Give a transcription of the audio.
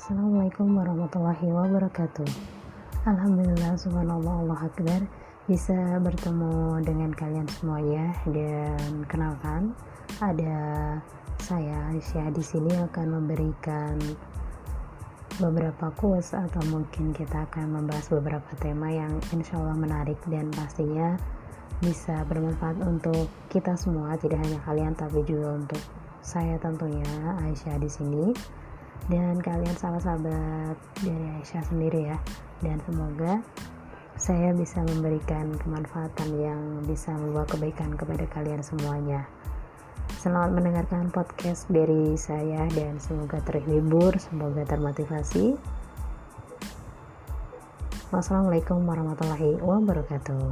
Assalamualaikum warahmatullahi wabarakatuh. Alhamdulillah subhanallah Allah akbar. Bisa bertemu dengan kalian semuanya dan kenalkan ada saya Aisyah di sini akan memberikan beberapa kuis atau mungkin kita akan membahas beberapa tema yang insya Allah menarik dan pastinya bisa bermanfaat untuk kita semua tidak hanya kalian tapi juga untuk saya tentunya Aisyah di sini dan kalian sahabat-sahabat dari Aisyah sendiri ya. Dan semoga saya bisa memberikan kemanfaatan yang bisa membawa kebaikan kepada kalian semuanya. Selamat mendengarkan podcast dari saya dan semoga terhibur semoga termotivasi. Wassalamualaikum warahmatullahi wabarakatuh